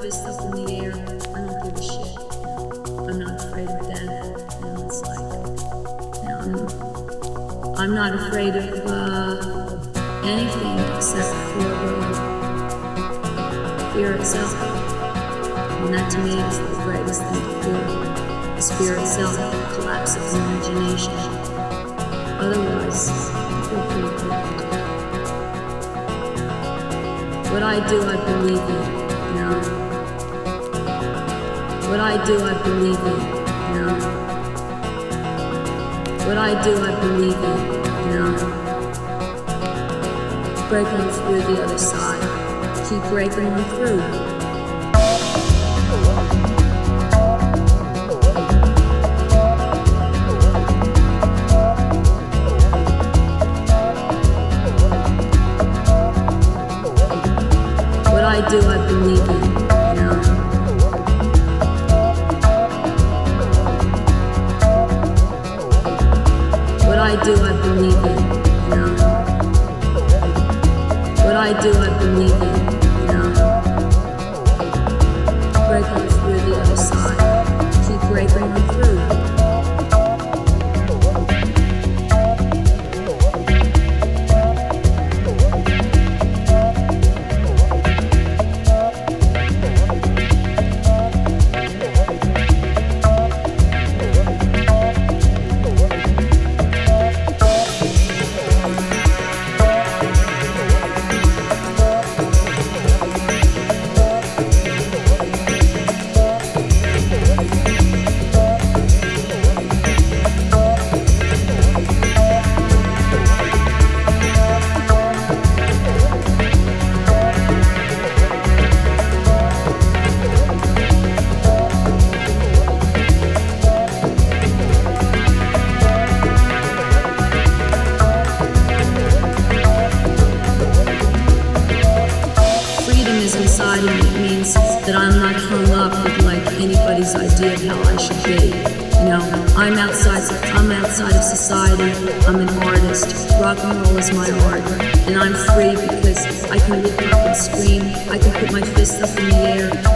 fist up in the air. I don't give a shit. I'm not afraid of death. You know, it's like, you know, I'm, I'm not afraid of uh, anything except for fear itself. And that to me is the greatest thing to fear. The fear itself, the collapse of imagination. Otherwise, I feel pretty good. What I do, I believe in. You know? What I do, I believe in, you know? What I do, I believe in, you know? Breaking through the other side. Keep breaking through. did, how I should be. You know, I'm outside, I'm outside of society. I'm an artist. Rock and roll is my art, and I'm free because I can look up and scream. I can put my fist up in the air.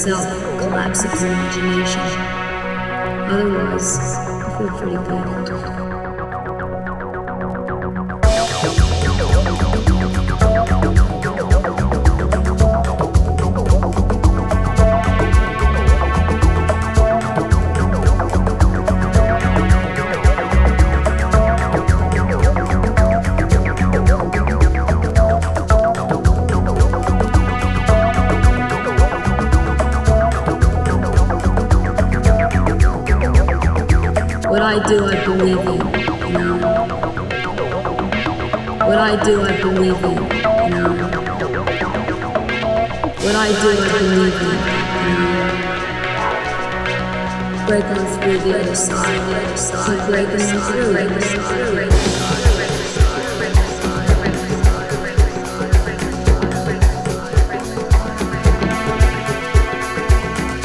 Itself collapsing your imagination. Otherwise, I feel pretty good. I do, I believe in. What I do, I believe in. Break on through the other side, side. Breaking through, the other.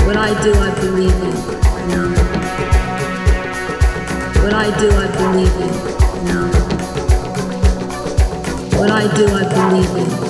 What I do, I believe in. What I do, I believe in. I do, I believe in.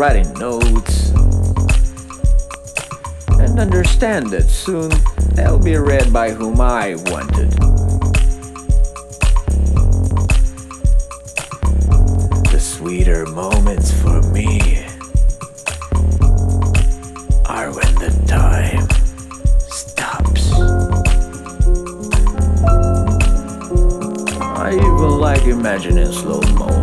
Writing notes and understand that soon they'll be read by whom I wanted. The sweeter moments for me are when the time stops. I even like imagining slow motion.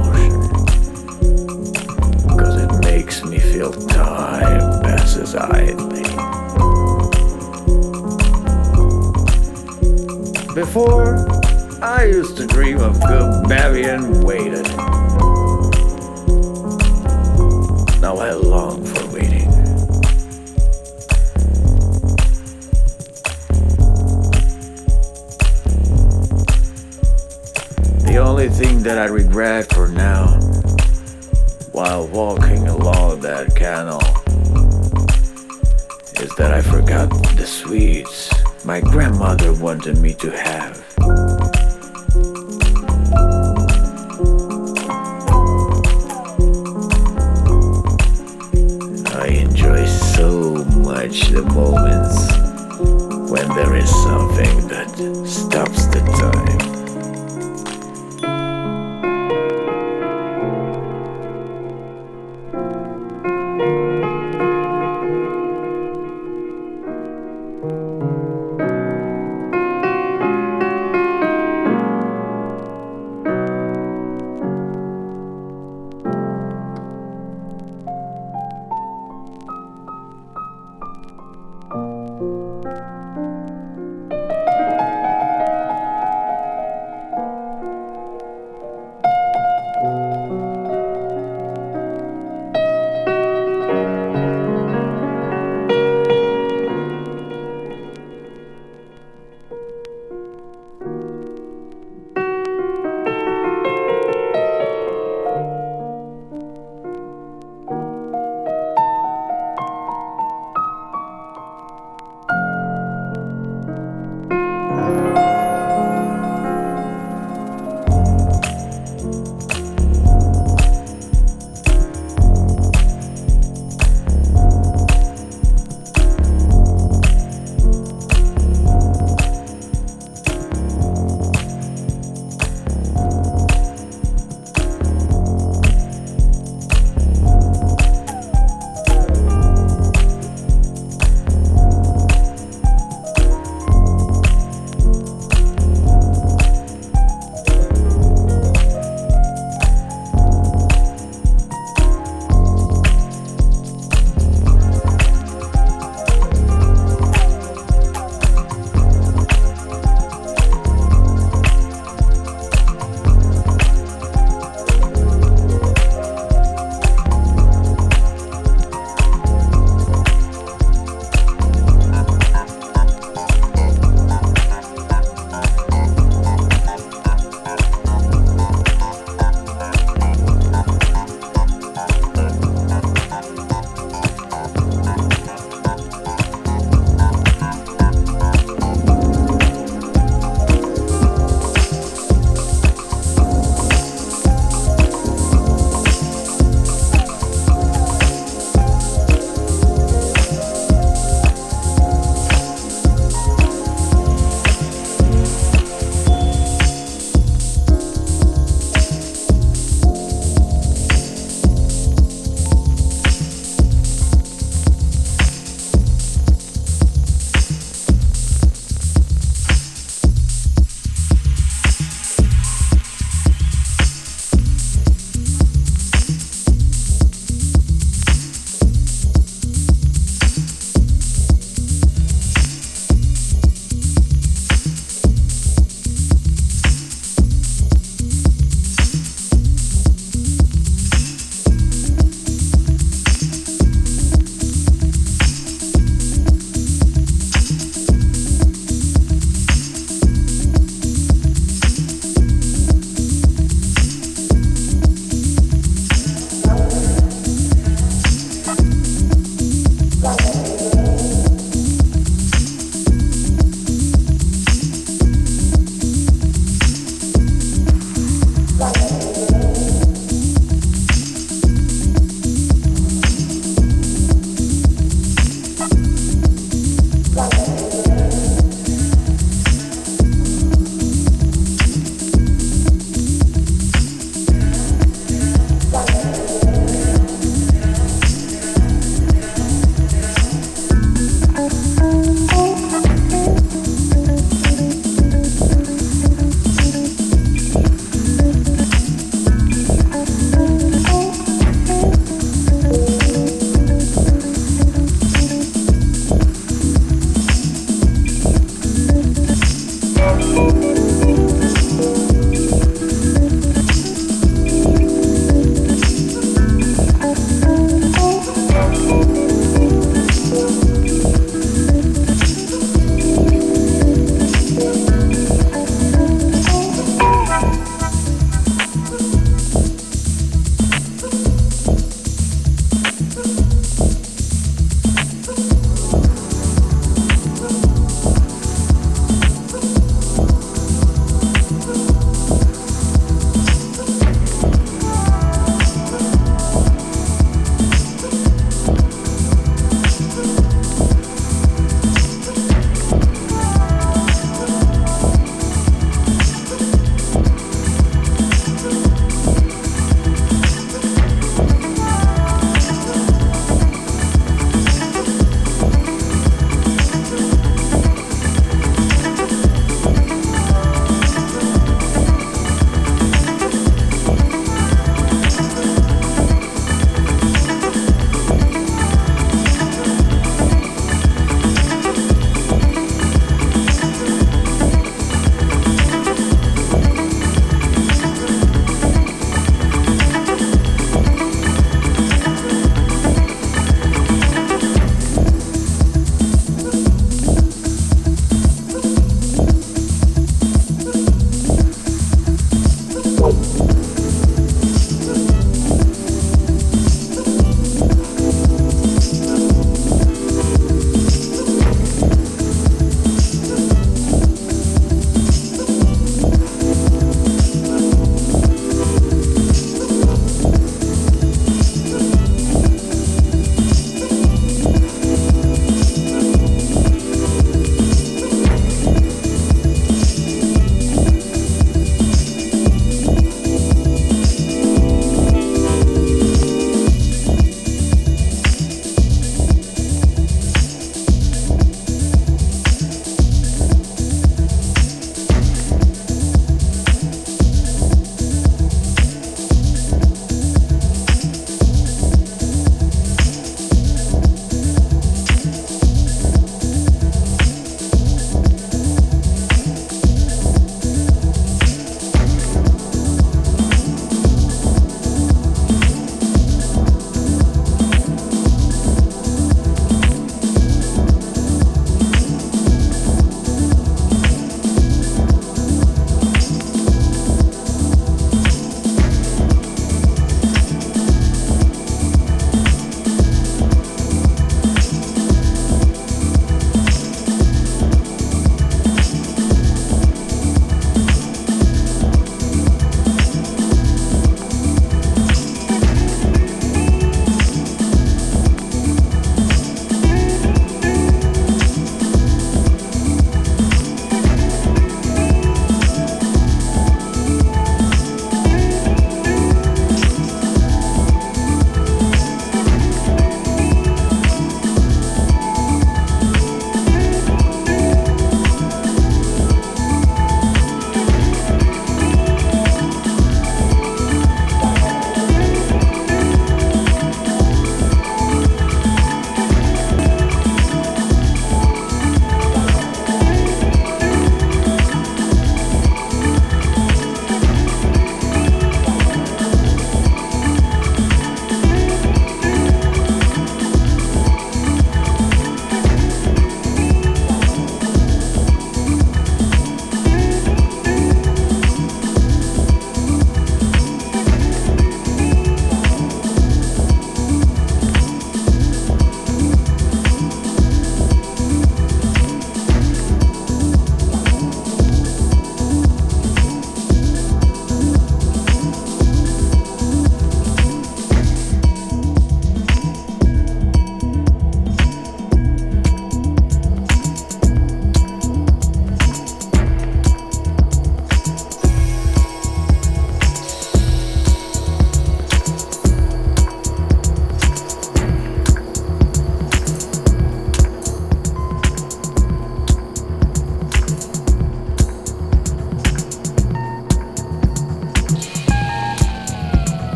Before, I used to dream of good Bavian waited. Now I long for waiting. The only thing that I regret for now, while walking along that canal, that I forgot the sweets my grandmother wanted me to have.